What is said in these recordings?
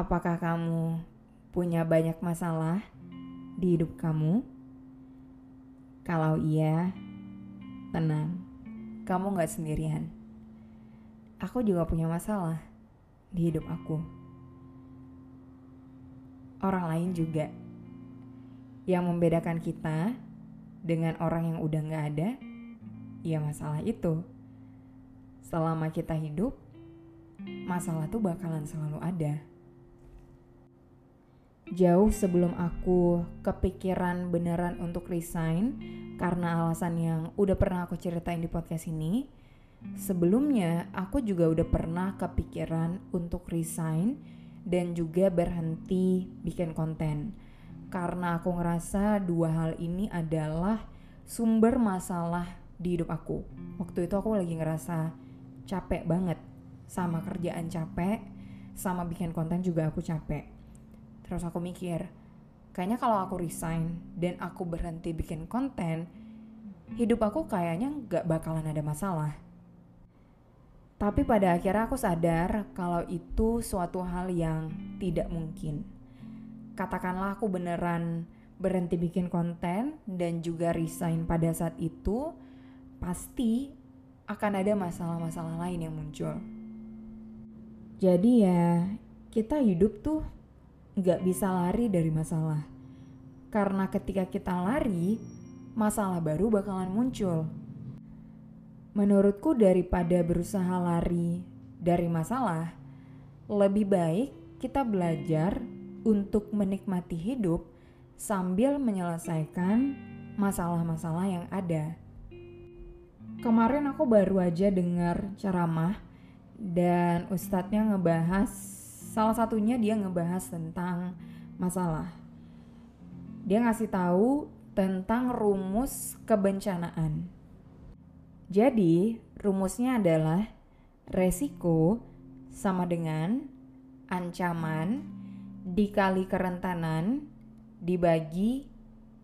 Apakah kamu punya banyak masalah di hidup kamu? Kalau iya, tenang, kamu gak sendirian. Aku juga punya masalah di hidup aku. Orang lain juga. Yang membedakan kita dengan orang yang udah gak ada, ya masalah itu. Selama kita hidup, masalah tuh bakalan selalu ada. Jauh sebelum aku kepikiran beneran untuk resign karena alasan yang udah pernah aku ceritain di podcast ini, sebelumnya aku juga udah pernah kepikiran untuk resign dan juga berhenti bikin konten. Karena aku ngerasa dua hal ini adalah sumber masalah di hidup aku. Waktu itu aku lagi ngerasa capek banget sama kerjaan capek, sama bikin konten juga aku capek. Terus aku mikir, kayaknya kalau aku resign dan aku berhenti bikin konten, hidup aku kayaknya gak bakalan ada masalah. Tapi pada akhirnya aku sadar kalau itu suatu hal yang tidak mungkin. Katakanlah aku beneran berhenti bikin konten dan juga resign pada saat itu, pasti akan ada masalah-masalah lain yang muncul. Jadi ya, kita hidup tuh nggak bisa lari dari masalah. Karena ketika kita lari, masalah baru bakalan muncul. Menurutku daripada berusaha lari dari masalah, lebih baik kita belajar untuk menikmati hidup sambil menyelesaikan masalah-masalah yang ada. Kemarin aku baru aja dengar ceramah dan ustadznya ngebahas salah satunya dia ngebahas tentang masalah. Dia ngasih tahu tentang rumus kebencanaan. Jadi, rumusnya adalah resiko sama dengan ancaman dikali kerentanan dibagi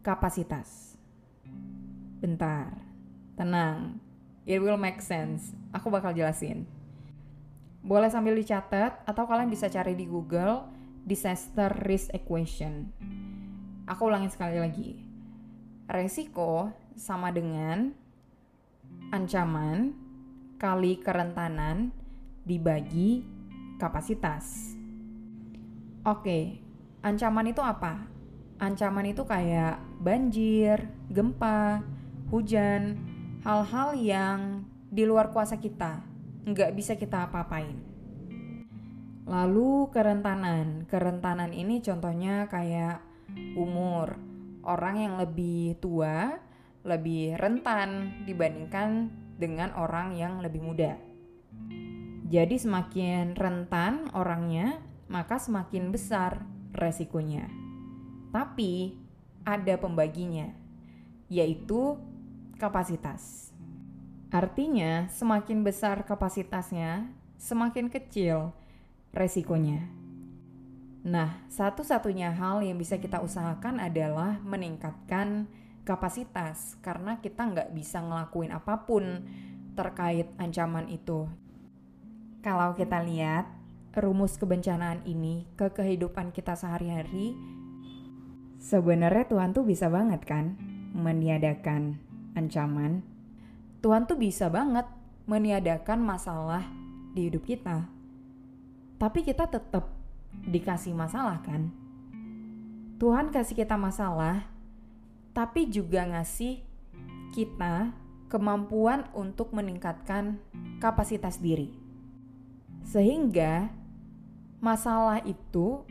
kapasitas. Bentar, tenang. It will make sense. Aku bakal jelasin. Boleh sambil dicatat atau kalian bisa cari di Google disaster risk equation. Aku ulangin sekali lagi. Resiko sama dengan ancaman kali kerentanan dibagi kapasitas. Oke, ancaman itu apa? Ancaman itu kayak banjir, gempa, hujan, hal-hal yang di luar kuasa kita, nggak bisa kita apa-apain. Lalu kerentanan, kerentanan ini contohnya kayak umur, orang yang lebih tua lebih rentan dibandingkan dengan orang yang lebih muda. Jadi semakin rentan orangnya, maka semakin besar resikonya. Tapi ada pembaginya, yaitu kapasitas. Artinya, semakin besar kapasitasnya, semakin kecil resikonya. Nah, satu-satunya hal yang bisa kita usahakan adalah meningkatkan kapasitas karena kita nggak bisa ngelakuin apa pun terkait ancaman itu. Kalau kita lihat rumus kebencanaan ini ke kehidupan kita sehari-hari, Sebenarnya Tuhan tuh bisa banget kan meniadakan ancaman. Tuhan tuh bisa banget meniadakan masalah di hidup kita. Tapi kita tetap dikasih masalah kan? Tuhan kasih kita masalah, tapi juga ngasih kita kemampuan untuk meningkatkan kapasitas diri. Sehingga masalah itu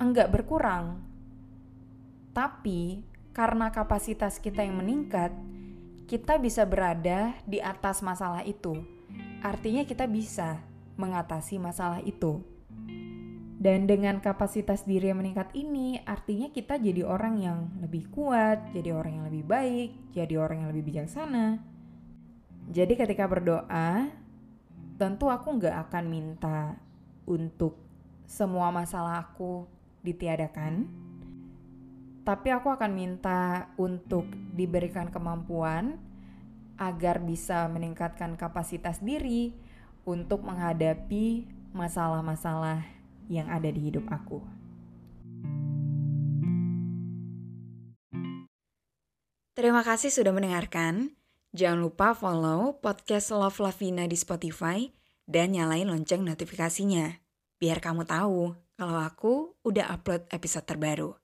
enggak berkurang, tapi karena kapasitas kita yang meningkat, kita bisa berada di atas masalah itu. Artinya kita bisa mengatasi masalah itu. Dan dengan kapasitas diri yang meningkat ini, artinya kita jadi orang yang lebih kuat, jadi orang yang lebih baik, jadi orang yang lebih bijaksana. Jadi ketika berdoa, tentu aku nggak akan minta untuk semua masalah aku ditiadakan, tapi aku akan minta untuk diberikan kemampuan agar bisa meningkatkan kapasitas diri untuk menghadapi masalah-masalah yang ada di hidup aku. Terima kasih sudah mendengarkan. Jangan lupa follow podcast Love Lavina di Spotify dan nyalain lonceng notifikasinya. Biar kamu tahu kalau aku udah upload episode terbaru.